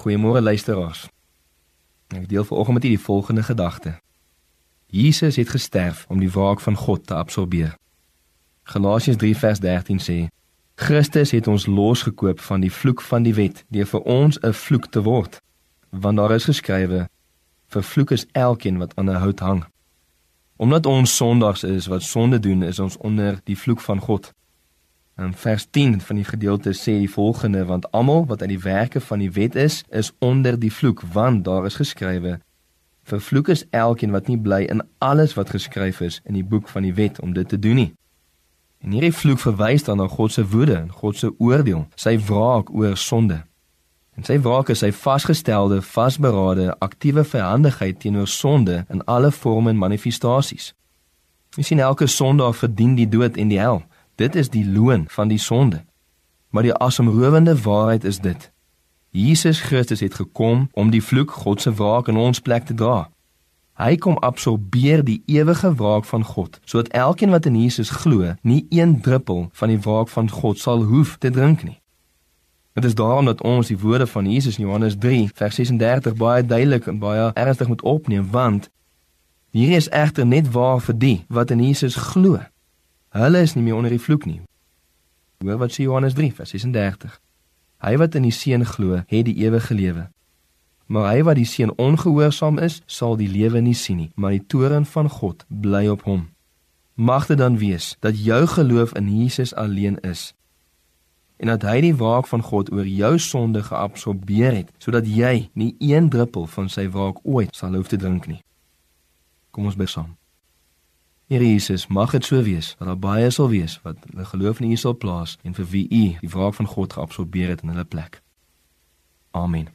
Goeiemôre luisteraars. Ek deel vanoggend met u die volgende gedagte. Jesus het gesterf om die wraak van God te absorbeer. Galasiërs 3 vers 13 sê: Christus het ons losgekoop van die vloek van die wet deur vir ons 'n vloek te word. Want daar is geskrywe: Vervloek is elkeen wat aan 'n hout hang. Omdat ons sondaars is wat sonde doen, is ons onder die vloek van God. In vers 10 van die gedeelte sê die volgende want almal wat uit die werke van die wet is, is onder die vloek want daar is geskrywe Vervloek is elkeen wat nie bly in alles wat geskryf is in die boek van die wet om dit te doen nie. En hierdie vloek verwys dan na God se woede en God se oordeel, sy wraak oor sonde. En sy wraak is sy vasgestelde, vasberade, aktiewe vyandigheid teenoor sonde in alle vorme en manifestasies. Jy sien elke sondaar verdien die dood en die hel. Dit is die loon van die sonde. Maar die asemrowende waarheid is dit. Jesus Christus het gekom om die vloek God se wraak in ons plek te dra. Hy kom absorbeer die ewige wraak van God, sodat elkeen wat in Jesus glo, nie een druppel van die wraak van God sal hoef te drink nie. Dit is daarom dat ons die woorde van Jesus in Johannes 3 vers 36 baie duidelik en baie ernstig moet opneem, want hierdie is egter net waar vir die wat in Jesus glo. Hulle is nie meer onder die vloek nie. Hoor wat sê Johannes 3 vers 36. Hy wat in die seun glo, het die ewige lewe. Maar hy wat die seun ongehoorsaam is, sal die lewe nie sien nie, maar die toorn van God bly op hom. Mag dit dan wees dat jou geloof in Jesus alleen is en dat hy die wraak van God oor jou sonde geabsorbeer het sodat jy nie een druppel van sy wraak ooit sal hoef te drink nie. Kom ons bid saam. Here Jesus, mag dit so wees dat daar baie sal wees wat hulle geloof in U sal plaas en vir wie U die wraak van God geabsorbeer het in hulle plek. Amen.